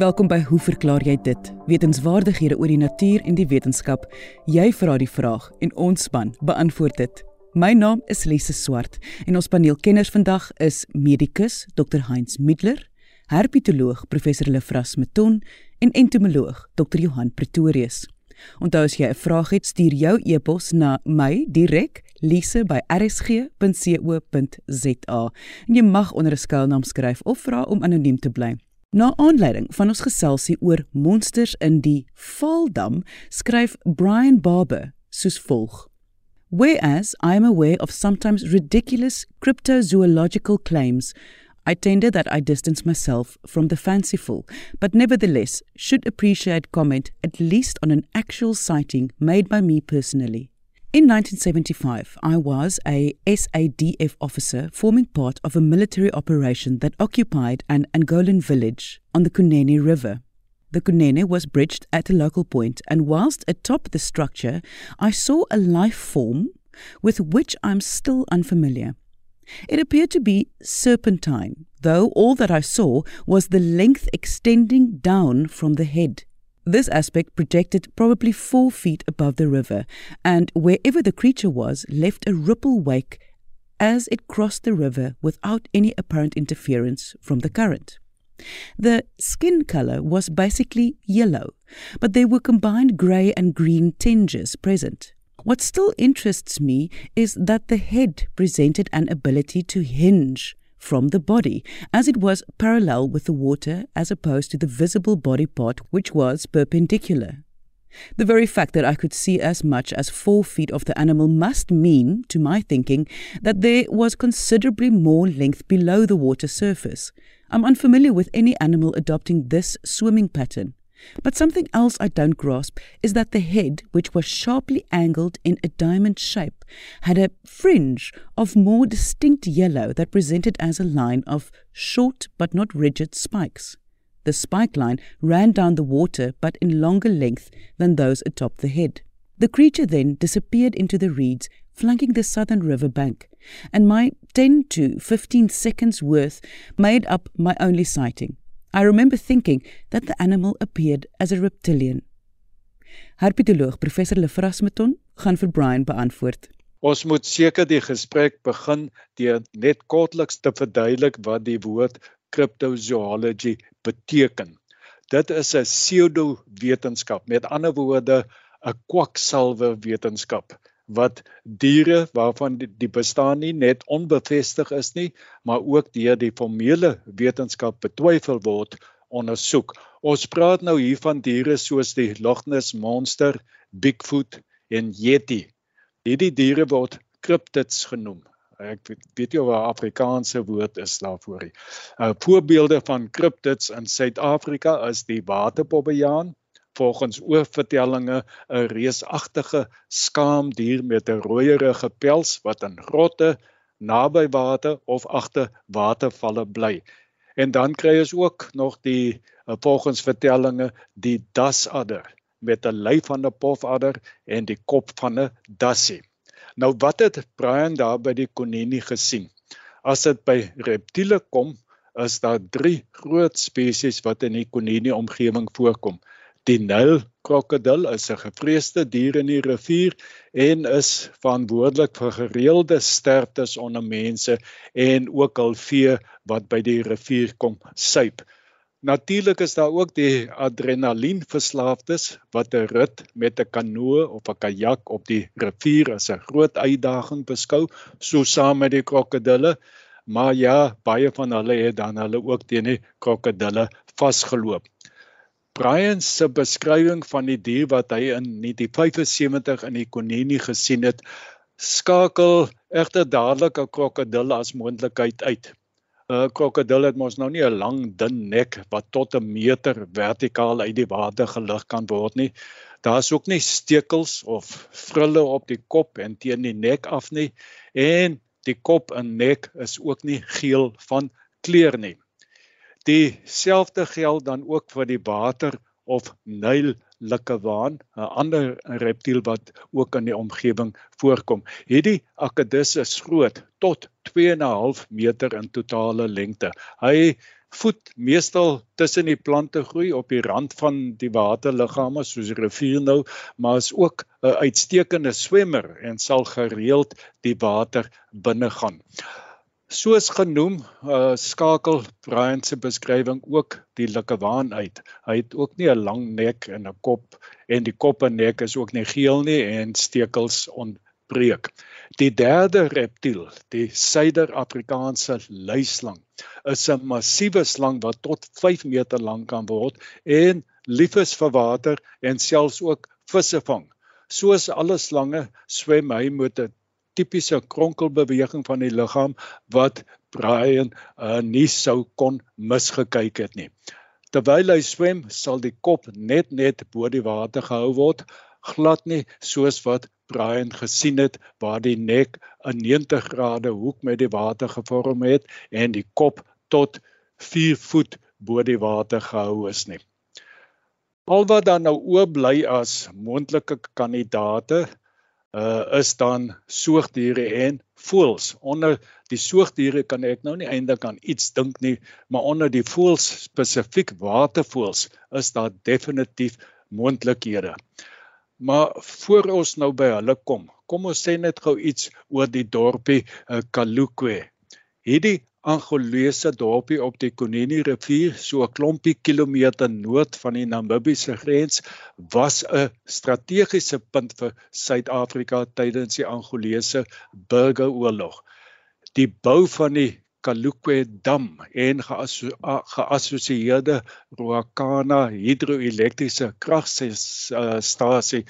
Welkom by Hoe verklaar jy dit? Wetenskapwaardighede oor die natuur en die wetenskap. Jy vra die vraag en ons span beantwoord dit. My naam is Lise Swart en ons paneelkenners vandag is medikus Dr Heinz Middler, herpetoloog professor Lefras Meton en entomoloog Dr Johan Pretorius. Onthou as jy 'n vraag het, stuur jou e-pos na my direk lise@rsg.co.za en jy mag onder 'n skuilnaam skryf of vra om anoniem te bly. Na aanleiding van ons geselsie oor monsters in die Vaaldam, skryf Brian Barber soos volg: Whereas I am aware of sometimes ridiculous cryptozoological claims, I tender that I distance myself from the fanciful, but nevertheless should appreciate comment at least on an actual sighting made by me personally. In 1975, I was a SADF officer forming part of a military operation that occupied an Angolan village on the Kunene River. The Kunene was bridged at a local point, and whilst atop the structure, I saw a life form with which I'm still unfamiliar. It appeared to be serpentine, though all that I saw was the length extending down from the head. This aspect projected probably four feet above the river, and wherever the creature was, left a ripple wake as it crossed the river without any apparent interference from the current. The skin color was basically yellow, but there were combined grey and green tinges present. What still interests me is that the head presented an ability to hinge from the body, as it was parallel with the water as opposed to the visible body part, which was perpendicular. The very fact that I could see as much as four feet of the animal must mean, to my thinking, that there was considerably more length below the water surface. I'm unfamiliar with any animal adopting this swimming pattern. But something else I don't grasp is that the head, which was sharply angled in a diamond shape, had a fringe of more distinct yellow that presented as a line of short but not rigid spikes. The spike line ran down the water but in longer length than those atop the head. The creature then disappeared into the reeds flanking the southern river bank, and my 10 to 15 seconds worth made up my only sighting. I remember thinking that the animal appeared as a reptilian. Herpetoloog professor Lefrasmeton gaan vir Brian beantwoord. Ons moet seker die gesprek begin deur net kortliks te verduidelik wat die woord cryptozoology beteken. Dit is 'n pseudo-wetenskap, met ander woorde 'n kwaksalwe wetenskap wat diere waarvan die, die bestaan nie net onbevestig is nie, maar ook deur die formele wetenskap betwyfel word ondersoek. Ons praat nou hier van diere soos die Loch Ness monster, Bigfoot en Yeti. Hierdie diere word cryptids genoem. Ek weet, weet jy wat Afrikaanse woord is daarvoor? Uh voorbeelde van cryptids in Suid-Afrika is die waterpobbejaan, volgens oorvertellinge 'n reusagtige skaamdier met 'n rooierige pels wat in grotte, naby water of agter watervalle bly. En dan kry ons ook nog die eh, volgens vertellinge die dasadder met 'n lyf van 'n pofadder en die kop van 'n dassie. Nou wat het Brian daar by die konini gesien? As dit by reptiele kom, is daar 3 groot spesies wat in die konini omgewing voorkom. Die Nyl krokodil is 'n gevreesde dier in die rivier en is verantwoordelik vir gereelde sterftes onder mense en ook al vee wat by die rivier kom suip. Natuurlik is daar ook die adrenalien verslaafdes wat 'n rit met 'n kanoe of 'n kajak op die rivier as 'n groot uitdaging beskou, so saam met die krokodille. Maar ja, baie van hulle het dan hulle ook teen die krokodille vasgeloop. Brian se beskrywing van die dier wat hy in 1975 in die Konini gesien het, skakel egter dadelik 'n krokodil as moontlikheid uit. 'n Krokodil het mos nou nie 'n lang dun nek wat tot 'n meter vertikaal uit die water gelig kan word nie. Daar's ook nie stekels of frille op die kop en teen die nek af nie en die kop en nek is ook nie geel van kleur nie. Dieselfde geld dan ook vir die water of Nyl likkewaan, 'n ander reptiel wat ook in die omgewing voorkom. Hierdie akedus is groot tot 2.5 meter in totale lengte. Hy voed meestal tussen die plante groei op die rand van die waterliggame soos die rivier nou, maar is ook 'n uitstekende swemmer en sal gereeld die water binne gaan. Soos genoem, uh, skakel Brian se beskrywing ook die likkewaan uit. Hy het ook nie 'n lang nek en 'n kop en die kop en nek is ook nie geel nie en stekels ontbreek. Die derde reptiel, die Suider-Afrikaanse luislang, is 'n massiewe slang wat tot 5 meter lank kan word en lief is vir water en selfs ook visse vang. Soos alle slange swem hy met 'n tipiese kronkelbeweging van die liggaam wat Brian uh, nie sou kon misgekyk het nie. Terwyl hy swem, sal die kop net net bo die water gehou word, glad nie soos wat Brian gesien het waar die nek 'n 90 grade hoek met die water gevorm het en die kop tot 4 voet bo die water gehou is nie. Al wat dan nou oorbly as moontlike kandidate uh is dan soogdiere en voëls. Onder die soogdiere kan ek nou nie eintlik aan iets dink nie, maar onder die voëls spesifiek watervoëls is daar definitief moontlikhede. Maar voor ons nou by hulle kom, kom ons sê net gou iets oor die dorpie uh, Kalukwe. Hierdie Angolese dorpie op die Kunini rivier, so 'n klompie kilometer noord van die Namibiese grens, was 'n strategiese punt vir Suid-Afrika tydens die Angolese burgeroorlog. Die bou van die Kalukwe dam en geassosieerde Ruakana hidroelektriese kragstasie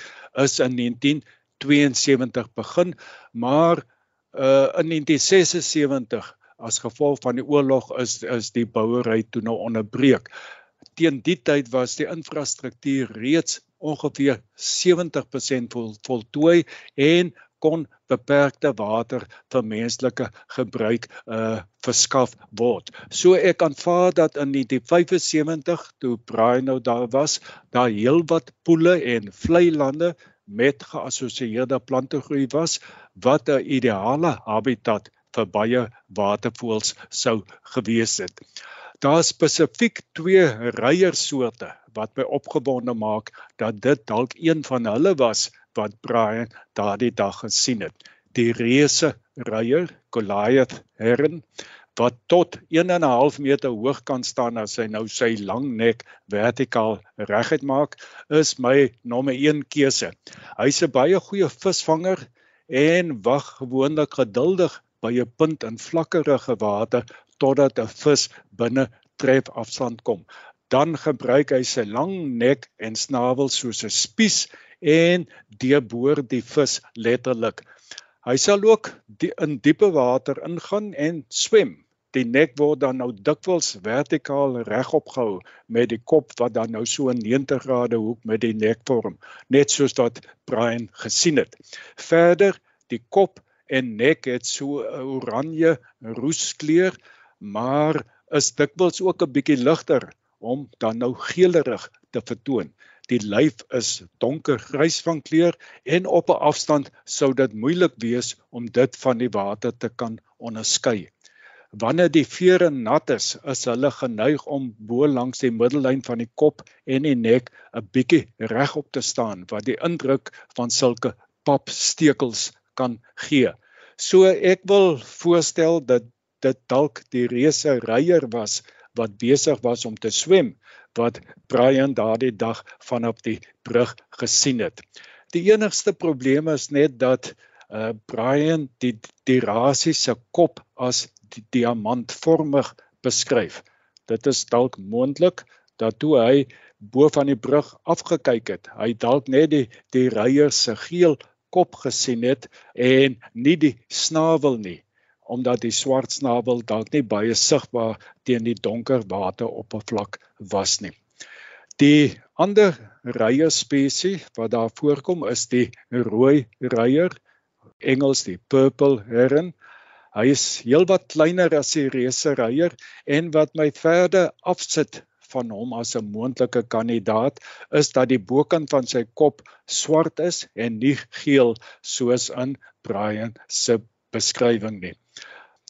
is in 1972 begin, maar uh, in 1976 as gevolg van die oorlog is is die bouery toe nou onderbreek. Teen die tyd was die infrastruktuur reeds ongeveer 70% vol, voltooi en kon beperkte water vir menslike gebruik uh verskaf word. So ek aanvaar dat in 1975 toe Brian nou daar was, daar heelwat poele en vlei lande met geassosieerde plantegroei was wat 'n ideale habitat vir baie watervoëls sou gewees het. Daar spesifiek twee reiersoorte wat my opgewonde maak dat dit dalk een van hulle was wat Brian daardie dag gesien het. Die reuse ruier, Goliath heron wat tot 1.5 meter hoog kan staan as hy nou sy lang nek vertikaal reguit maak, is my nommer 1 keuse. Hy's 'n baie goeie visvanger en wag gewoonlik geduldig by 'n punt in vlakkerige water totdat 'n vis binne tref afstand kom. Dan gebruik hy sy lang nek en snavel soos 'n spies en deurboor die vis letterlik. Hy sal ook die, in diepe water ingaan en swem. Die nek word dan nou dikwels vertikaal regop gehou met die kop wat dan nou so 'n 90 grade hoek met die nek vorm, net soos wat Brian gesien het. Verder, die kop en nek het so 'n oranje roeskleur, maar is dikwels ook 'n bietjie ligter om dan nou geelerig te vertoon. Die lyf is donkergrys van kleur en op 'n afstand sou dit moeilik wees om dit van die water te kan onderskei. Wanneer die vere nat is, is hulle geneig om bo langs die middellyn van die kop en die nek 'n bietjie regop te staan wat die indruk van sulke papstekels kan gee. So ek wil voorstel dat dit dalk die reuse reier was wat besig was om te swem wat Brian daardie dag vanop die brug gesien het. Die enigste probleem is net dat uh Brian die die rasie se kop as die diamantvormig beskryf. Dit is dalk moontlik dat toe hy bo van die brug afgekyk het, hy dalk net die die reier se geel kop gesien het en nie die snavel nie omdat die swart snabel dalk nie baie sigbaar teen die donker wateroppervlak was nie. Die ander reier spesies wat daar voorkom is die rooi reier, Engels die purple heron. Hy is heelwat kleiner as die reuse reier en wat my verder afsit van hom as 'n moontlike kandidaat is dat die bokant van sy kop swart is en nie geel soos in Brian se beskrywing nie.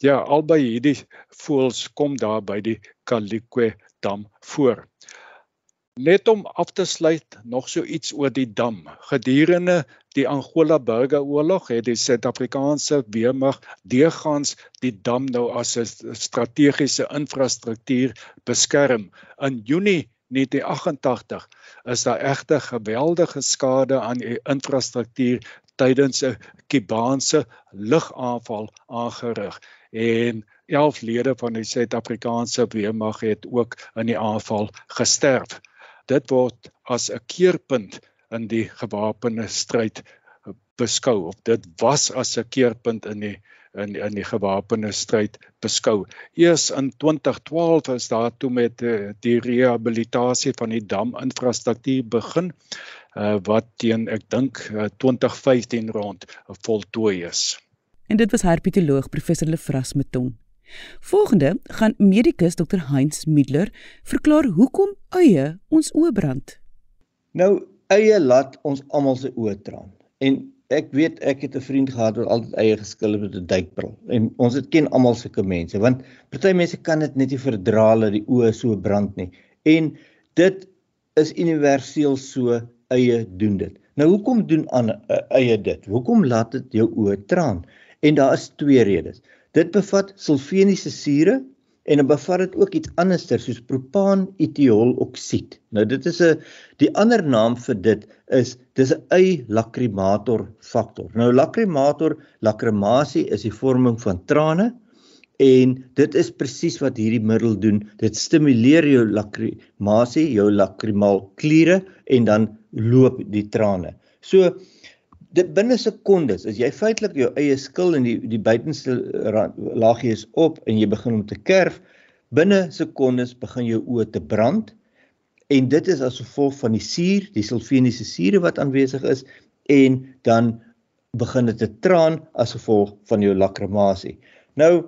Ja, albei hierdie voëls kom daar by die Kalikwe dam voor. Net om af te sluit nog so iets oor die dam. Gedurende die Angola Burgeroorlog het die Suid-Afrikaanse weermag deurgangs die dam nou as 'n strategiese infrastruktuur beskerm. In Junie 1988 is daar egter geweldige skade aan die infrastruktuur tydens 'n Kubaanse lugaanval aangerig en 11 lede van die Suid-Afrikaanse weermag het ook in die aanval gesterf dit word as 'n keerpunt in die gewapende stryd beskou of dit was as 'n keerpunt in die in in die gewapende stryd beskou. Eers in 2012 is daar toe met die, die rehabilitasie van die daminfrastruktuur begin uh, wat teen ek dink uh, 2015 rond voltooi is. En dit was herpetoloog professor Lefras Meton. Volgende gaan medikus Dr Heinz Middler verklaar hoekom eie ons oë brand. Nou eie laat ons almal se oë traan. En ek weet ek het 'n vriend gehad wat altyd eie geskil het met 'n duikbril. En ons het ken almal sulke mense want party mense kan dit net nie verdra dat die oë so brand nie. En dit is universeel so eie doen dit. Nou hoekom doen aan eie dit? Hoekom laat dit jou oë traan? En daar is twee redes. Dit bevat sulfeniese sure en dan bevat dit ook iets anderster soos propaanetiooloksied. Nou dit is 'n die ander naam vir dit is dis 'n eilakrimator faktor. Nou lakrimator lakrimasie is die vorming van trane en dit is presies wat hierdie middel doen. Dit stimuleer jou lakrimasie, jou lakrimaal kliere en dan loop die trane. So dit binne sekondes as jy feitelik jou eie skil in die die buitenste laagie is op en jy begin om te kerf. Binne sekondes begin jou oë te brand en dit is as gevolg van die suur die sulfeniese sure wat aanwesig is en dan begin dit te traan as gevolg van jou lakramasie nou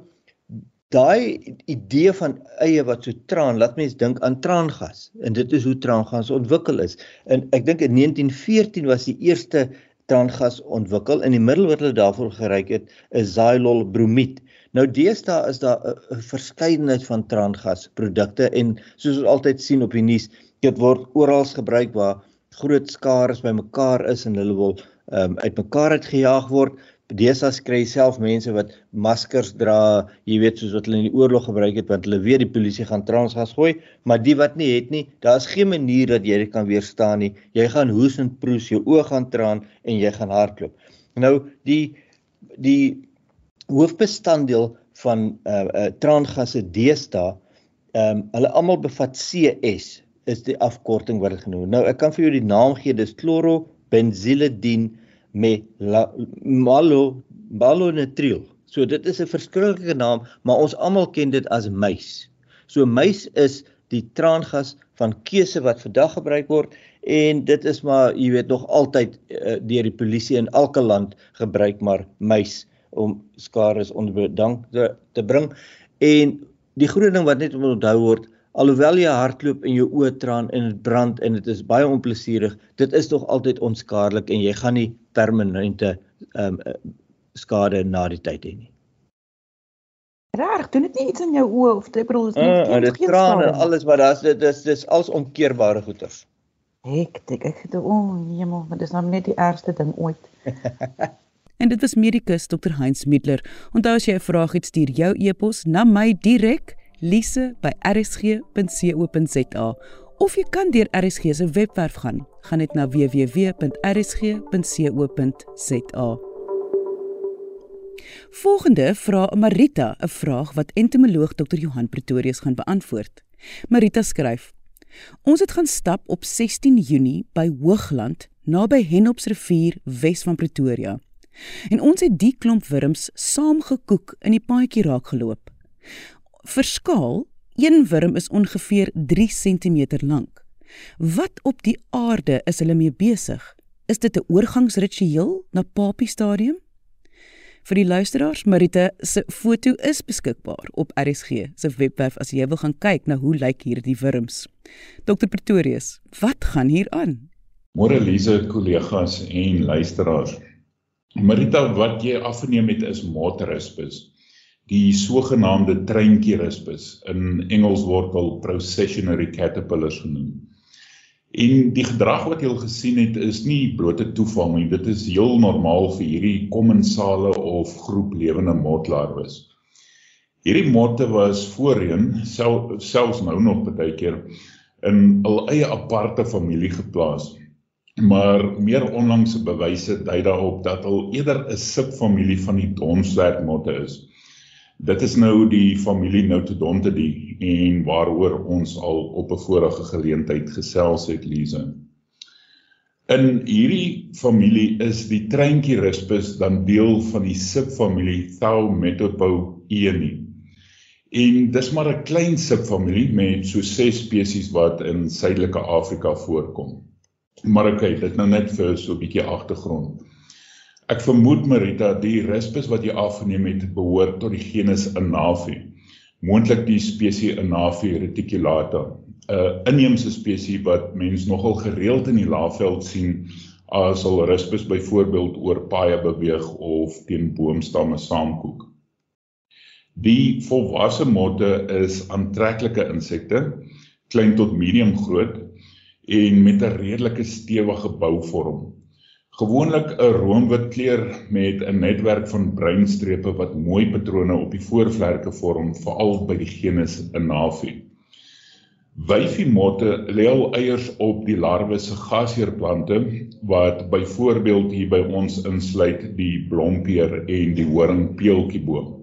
daai idee van eie wat so traan laat mense dink aan traangas en dit is hoe traangas ontwikkel is. En ek dink in 1914 was die eerste traangas ontwikkel en die middel wat hulle daarvoor geryk het is xylol bromied. Nou deesdae is daar 'n verskeidenheid van traangas produkte en soos ons altyd sien op die nuus, dit word oral gebruik waar groot skares bymekaar is en hulle wil um, uitmekaar uitgejaag word. Deesdae kry self mense wat maskers dra, jy weet soos wat hulle in die oorlog gebruik het want hulle weet die polisie gaan transgas gooi, maar die wat nie het nie, daar is geen manier dat jy dit kan weerstaan nie. Jy gaan hoes en proes, jou oë gaan traan en jy gaan hardloop. Nou die die hoofbestanddeel van uh, uh traangasse deesdae, ehm um, hulle almal bevat CS is die afkorting wat dit genoem. Nou ek kan vir jou die naam gee, dis chlorobenziledien met malo malonitril. So dit is 'n verskriklike naam, maar ons almal ken dit as muis. So muis is die traangas van keuse wat vandag gebruik word en dit is maar jy weet nog altyd uh, deur die polisie in elke land gebruik maar muis om skare onder bedank te, te bring en die groot ding wat net onthou word alhoewel jy hardloop en jou oë traan en dit brand en dit is baie onplesierig, dit is tog altyd onskaarlik en jy gaan nie permanente ehm um, skade na die tyd hê nie. Reg, doen dit nie iets in jou oë of ek bedoel is net uh, geen trane, alles wat daar's dit is dis als omkeerbare goeters. Ek dink ek het o, oh, jemma, maar dis nou net die ergste ding ooit. en dit was medikus Dr Heinz Middler. Onthou as jy 'n vraag het, stuur jou e-pos na my direk lise@rsg.co.za of jy kan deur RSG se webwerf gaan. Gaan net na www.rsg.co.za. Volgende vra Marita 'n vraag wat entomoloog Dr Johan Pretorius gaan beantwoord. Marita skryf: Ons het gaan stap op 16 Junie by Hoogland naby Henopsrivier Wes van Pretoria. En ons het die klomp wurms saamgekoek in die paadjie raak geloop. Vir skaal, een wurm is ongeveer 3 cm lank. Wat op die aarde is hulle mee besig? Is dit 'n oorgangsritueel na papie stadium? Vir die luisteraars, Marita se foto is beskikbaar op RSG se webwerf as jy wil gaan kyk na hoe lyk hierdie wurms. Dr Pretorius, wat gaan hier aan? Môre Lise, kollegas en luisteraars. Marita, wat jy afgeneem het is Motorispus die sogenaamde treintjie-rispus in Engels word al processionary caterpillars genoem. En die gedrag wat jy al gesien het is nie blote toeval nie, dit is heel normaal vir hierdie kommensale of groep lewende motlarwes. Hierdie motte was voorheen sel, selfs nou nog baie keer in 'n eie aparte familie geplaas maar meer onlangse bewyse dui daarop dat hulle eerder 'n subfamilie van die donswerkmotte is. Dit is nou die familie Notodontidae en waaroor ons al op 'n vorige geleentheid gesels het Lize. In hierdie familie is die treintjie Rispus dan deel van die subfamilie Thaumetophoeini. En dis maar 'n klein subfamilie met so 6 spesies wat in Suidelike Afrika voorkom. Maar okay, dit nou net vir so 'n bietjie agtergrond. Ek vermoed Marita die rispus wat jy afgeneem het behoort tot die genus Anafi. Moontlik die spesies Anafi reticulata, 'n inheemse spesies wat mens nogal gereeld in die laafveld sien as hul rispus byvoorbeeld oor paaie beweeg of teen boomstamme saamkoek. Die volwasse motte is aantreklike insekte, klein tot medium groot en met 'n redelike stewige bouvorm. Gewoonlik 'n roomwit kleur met 'n netwerk van bruin strepe wat mooi patrone op die voorvlerke vorm, veral by die genus Anafi. Wyfie motte lê al eiers op die larwe se gasheerplante wat byvoorbeeld hier by ons insluit die blompeer en die horingpeeltjieboom.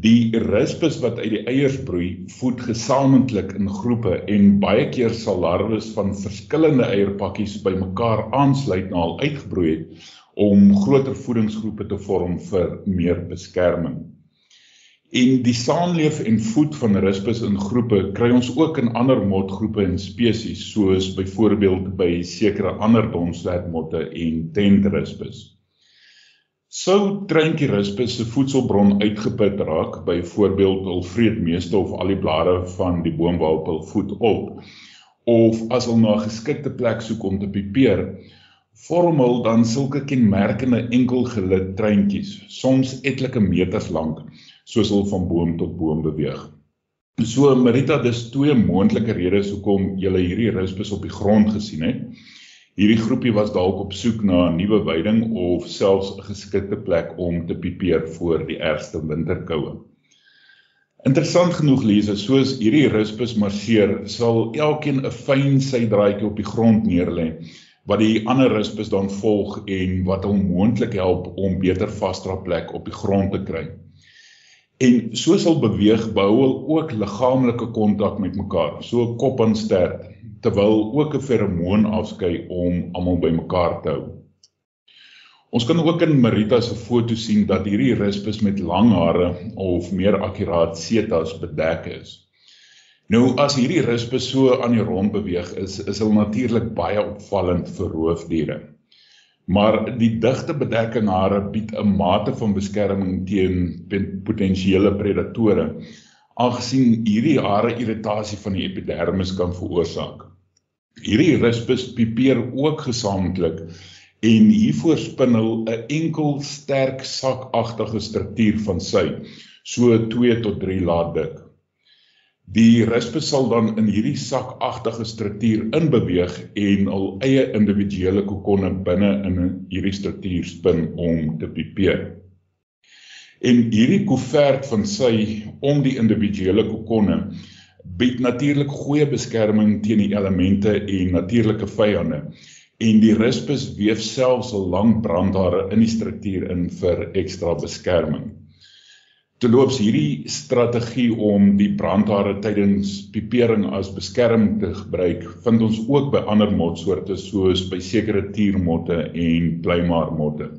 Die rispus wat uit die eiers broei, voed gesamentlik in groepe en baie keer sal larwes van verskillende eierpakkies bymekaar aansluit na al uitgebroei het om groter voedingsgroepe te vorm vir meer beskerming. En die saamleef en voed van rispus in groepe kry ons ook in ander motgroepe en spesies soos byvoorbeeld by sekere ander donswerkmotte en tentrispus. Sou Tranquilus se voedselbron uitgeput raak, byvoorbeeld hul vreet meeste of al die blare van die boom waarop hulle voed op, of as hulle na 'n geskikte plek soek om te pipeer, vorm hulle dan sulke kenmerkende enkelgelid treintjies, soms etlike meters lank, soos hulle van boom tot boom beweeg. So Marita, dis twee moontlike redes hoekom jy hierdie rispus op die grond gesien het. Hierdie groepie was dalk op soek na 'n nuwe weiding of selfs 'n geskikte plek om te pipeer voor die ergste winterkoue. Interessant genoeg lees as soos hierdie rispus marseer, sal elkeen 'n fyn sydraadjie op die grond neerlê wat die ander rispus dan volg en wat hom moontlik help om beter vasdra plek op die grond te kry. En soos hulle beweeg, bou hulle ook liggaamlike kontak met mekaar, so kop aan stert terwyl ook 'n feromoon afskei om almal bymekaar te hou. Ons kan ook in Marita se foto sien dat hierdie rispus met lang hare of meer akkuraat setas bedek is. Nou as hierdie rispus so aan die rond beweeg is, is hulle natuurlik baie opvallend vir roofdiere. Maar die digte bedekking hare bied 'n mate van beskerming teen potensiële predatore aangesien hierdie hare irritasie van die epidermis kan veroorsaak. Hierdie rispus pipeer ook gesamentlik en hiervoor spin hulle 'n enkel sterk sakagtige struktuur van sy, so 2 tot 3 laat dik. Die rispus sal dan in hierdie sakagtige struktuur inbeweeg en hul eie individuele kokonne binne in hierdie struktuur spin om te pipeer. En hierdie koevert van sy om die individuele kokonne bied natuurlik goeie beskerming teen die elemente en natuurlike vyande en die rispus weef selfs 'n lang brandhare in die struktuur in vir ekstra beskerming. Terloops hierdie strategie om die brandhare tydens pipering as beskerming te gebruik, vind ons ook by ander motsoorte soos by sekere tiermotte en pluimaarmotte.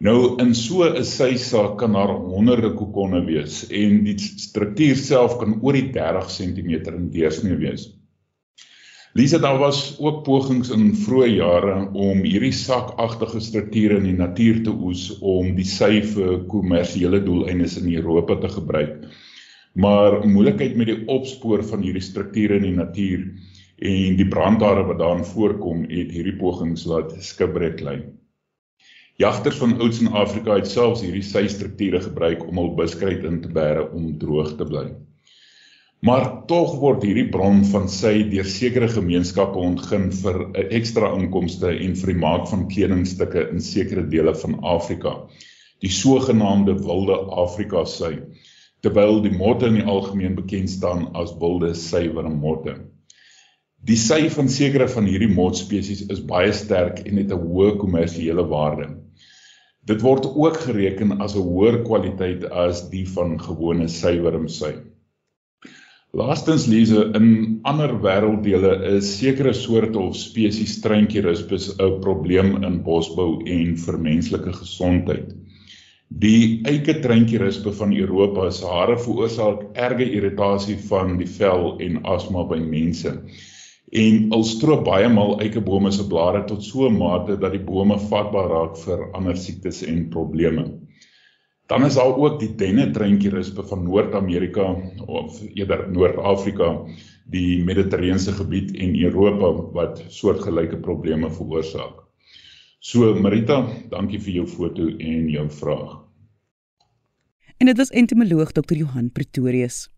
Nou in so 'n sysaak kan daar honderde kokonne wees en die struktuur self kan oor die 30 cm in deursnee wees. Lisa daar was ook pogings in vroeë jare om hierdie sakagtige strukture in die natuur te oes om die sy vir kommersiële doeleindes in Europa te gebruik. Maar moeilikheid met die opspoor van hierdie strukture in die natuur en die brandhare wat daarin voorkom het hierdie pogings laat skibreek lei. Jagters van ouds in Afrika het selfs hierdie sy-strukture gebruik om hul buskruit in te bære om droog te bly. Maar tog word hierdie bron van sy deur sekere gemeenskappe ontgin vir 'n ekstra inkomste en vir die maak van kledingstukke in sekere dele van Afrika. Die sogenaamde wilde Afrika sy, terwyl die motte in die algemeen bekend staan as wilde suiwermotte. Die sy van sekere van hierdie motspesies is baie sterk en het 'n hoë kommersiële waarde. Dit word ook gereken as 'n hoër kwaliteit as die van gewone suiwermsy. Laastens lees in ander wêrelddele is sekere soorte of spesies struintjierispus 'n probleem in bosbou en vir menslike gesondheid. Die eike struintjierispe van Europa se hare veroorsaak erge irritasie van die vel en asma by mense. En al stroop baie maal eikebome se blare tot so 'n mate dat die bome vatbaar raak vir ander siektes en probleme. Dan is daar ook die dennetreintjierispe van Noord-Amerika of eerder Noord-Afrika, die Mediterrane gebied en Europa wat soortgelyke probleme veroorsaak. So Marita, dankie vir jou foto en jou vraag. En dit was entomoloog Dr. Johan Pretorius.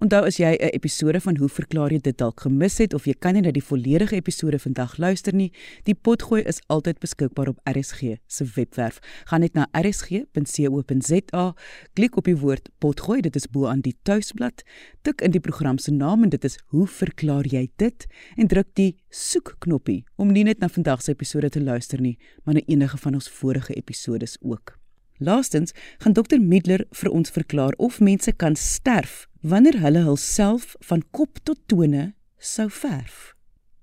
Onthou as jy 'n episode van Hoe verklaar jy dit dalk gemis het of jy kan nie na die volledige episode vandag luister nie, die potgooi is altyd beskikbaar op RSG se webwerf. Gaan net na rsg.co.za, klik op die woord potgooi, dit is bo aan die tuisblad, tik in die program se naam en dit is Hoe verklaar jy dit en druk die soek knoppie om nie net na vandag se episode te luister nie, maar na enige van ons vorige episodes ook. Laastens gaan dokter Middler vir ons verklaar of mense kan sterf wanneer hulle hulself van kop tot tone sou verf.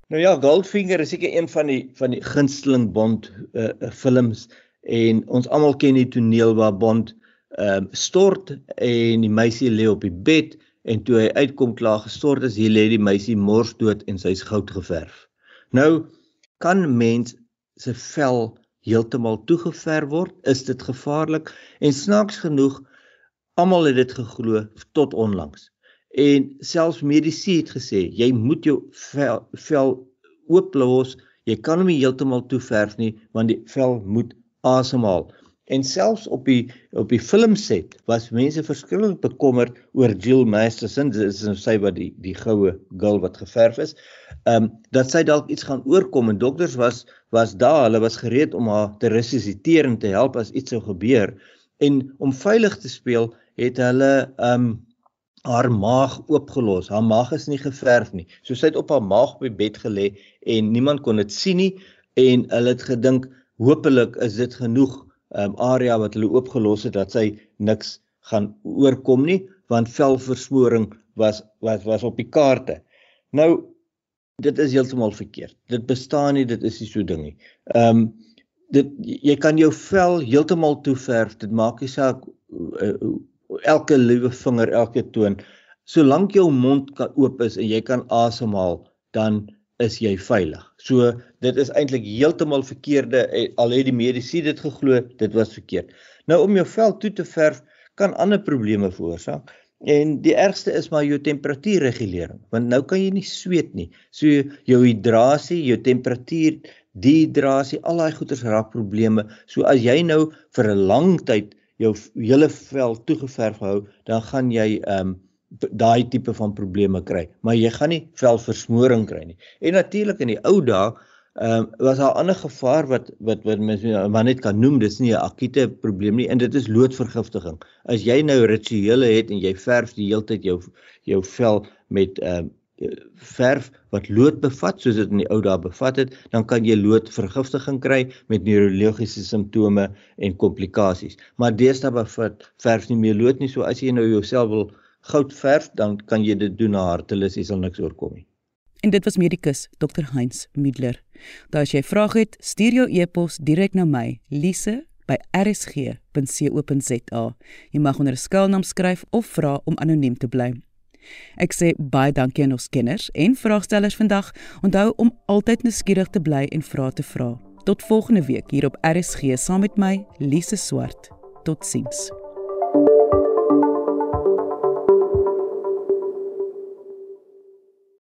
Nou ja, Goldfinger is seker een van die van die gunsteling Bond uh, films en ons almal ken die toneel waar Bond ehm uh, stort en die meisie lê op die bed en toe hy uitkom klaar gestort is, hier lê die meisie mors dood en sy's goud geverf. Nou kan mens se vel heeltemal toegeverf word, is dit gevaarlik en snaaks genoeg almal het dit geglo tot onlangs. En selfs medisy het gesê jy moet jou vel, vel ooplos, jy kan hom nie heeltemal toeverf nie want die vel moet asemhaal. En selfs op die op die filmset was mense verskriklik bekommerd oor Jill Masterson, dit is nou sy wat die die goue girl wat geverf is. Ehm um, dat sy dalk iets gaan oorkom en dokters was was daar, hulle was gereed om haar te resusciteer en te help as iets sou gebeur. En om veilig te speel, het hulle ehm um, haar maag oopgelos. Haar maag is nie geverf nie. So sy het op haar maag op die bed gelê en niemand kon dit sien nie en hulle het gedink hopelik is dit genoeg um, area wat hulle oopgelos het dat sy niks gaan oorkom nie want velversmoring was was was op die kaarte. Nou dit is heeltemal verkeerd. Dit bestaan nie, dit is nie so ding nie. Ehm um, dit jy kan jou vel heeltemal toeverf. Dit maak nie saak uh, elke liewe vinger, elke toon. Solank jou mond kan oop is en jy kan asemhaal, dan is jy veilig. So dit is eintlik heeltemal verkeerde eh, al het die medisy dit geglo, dit was verkeerd. Nou om jou vel toe te verf kan ander probleme veroorsaak. En die ergste is maar jou temperatuurregulering, want nou kan jy nie sweet nie. So jou hidrasie, jou temperatuur, dehydrasie, al daai goeters raak probleme. So as jy nou vir 'n lang tyd jou hele vel toegeverf hou, dan gaan jy ehm um, daai tipe van probleme kry, maar jy gaan nie velversmoring kry nie. En natuurlik in die ou dae ehm um, was daar 'n ander gevaar wat wat wat mens maar net kan noem, dis nie 'n akute probleem nie en dit is loodvergiftiging. As jy nou rituele het en jy verf die hele tyd jou jou vel met ehm um, verf wat lood bevat soos dit in die ou dae bevat het, dan kan jy loodvergiftiging kry met neurologiese simptome en komplikasies. Maar deesdae bevat verf nie meer lood nie, so as jy nou jouself wil goud verf, dan kan jy dit doen na hartelus, jy sal niks oorkom nie. En dit was medikus Dr Heinz Middler. Daar as jy vrae het, stuur jou e-pos direk na my, Lise by rsg.co.za. Jy mag onder 'n skuilnaam skryf of vra om anoniem te bly. Ek sê baie dankie aan ons kenners en vraagstellers vandag. Onthou om altyd nuuskierig te bly en vrae te vra. Tot volgende week hier op RSG saam met my, Lise Swart. Totsiens.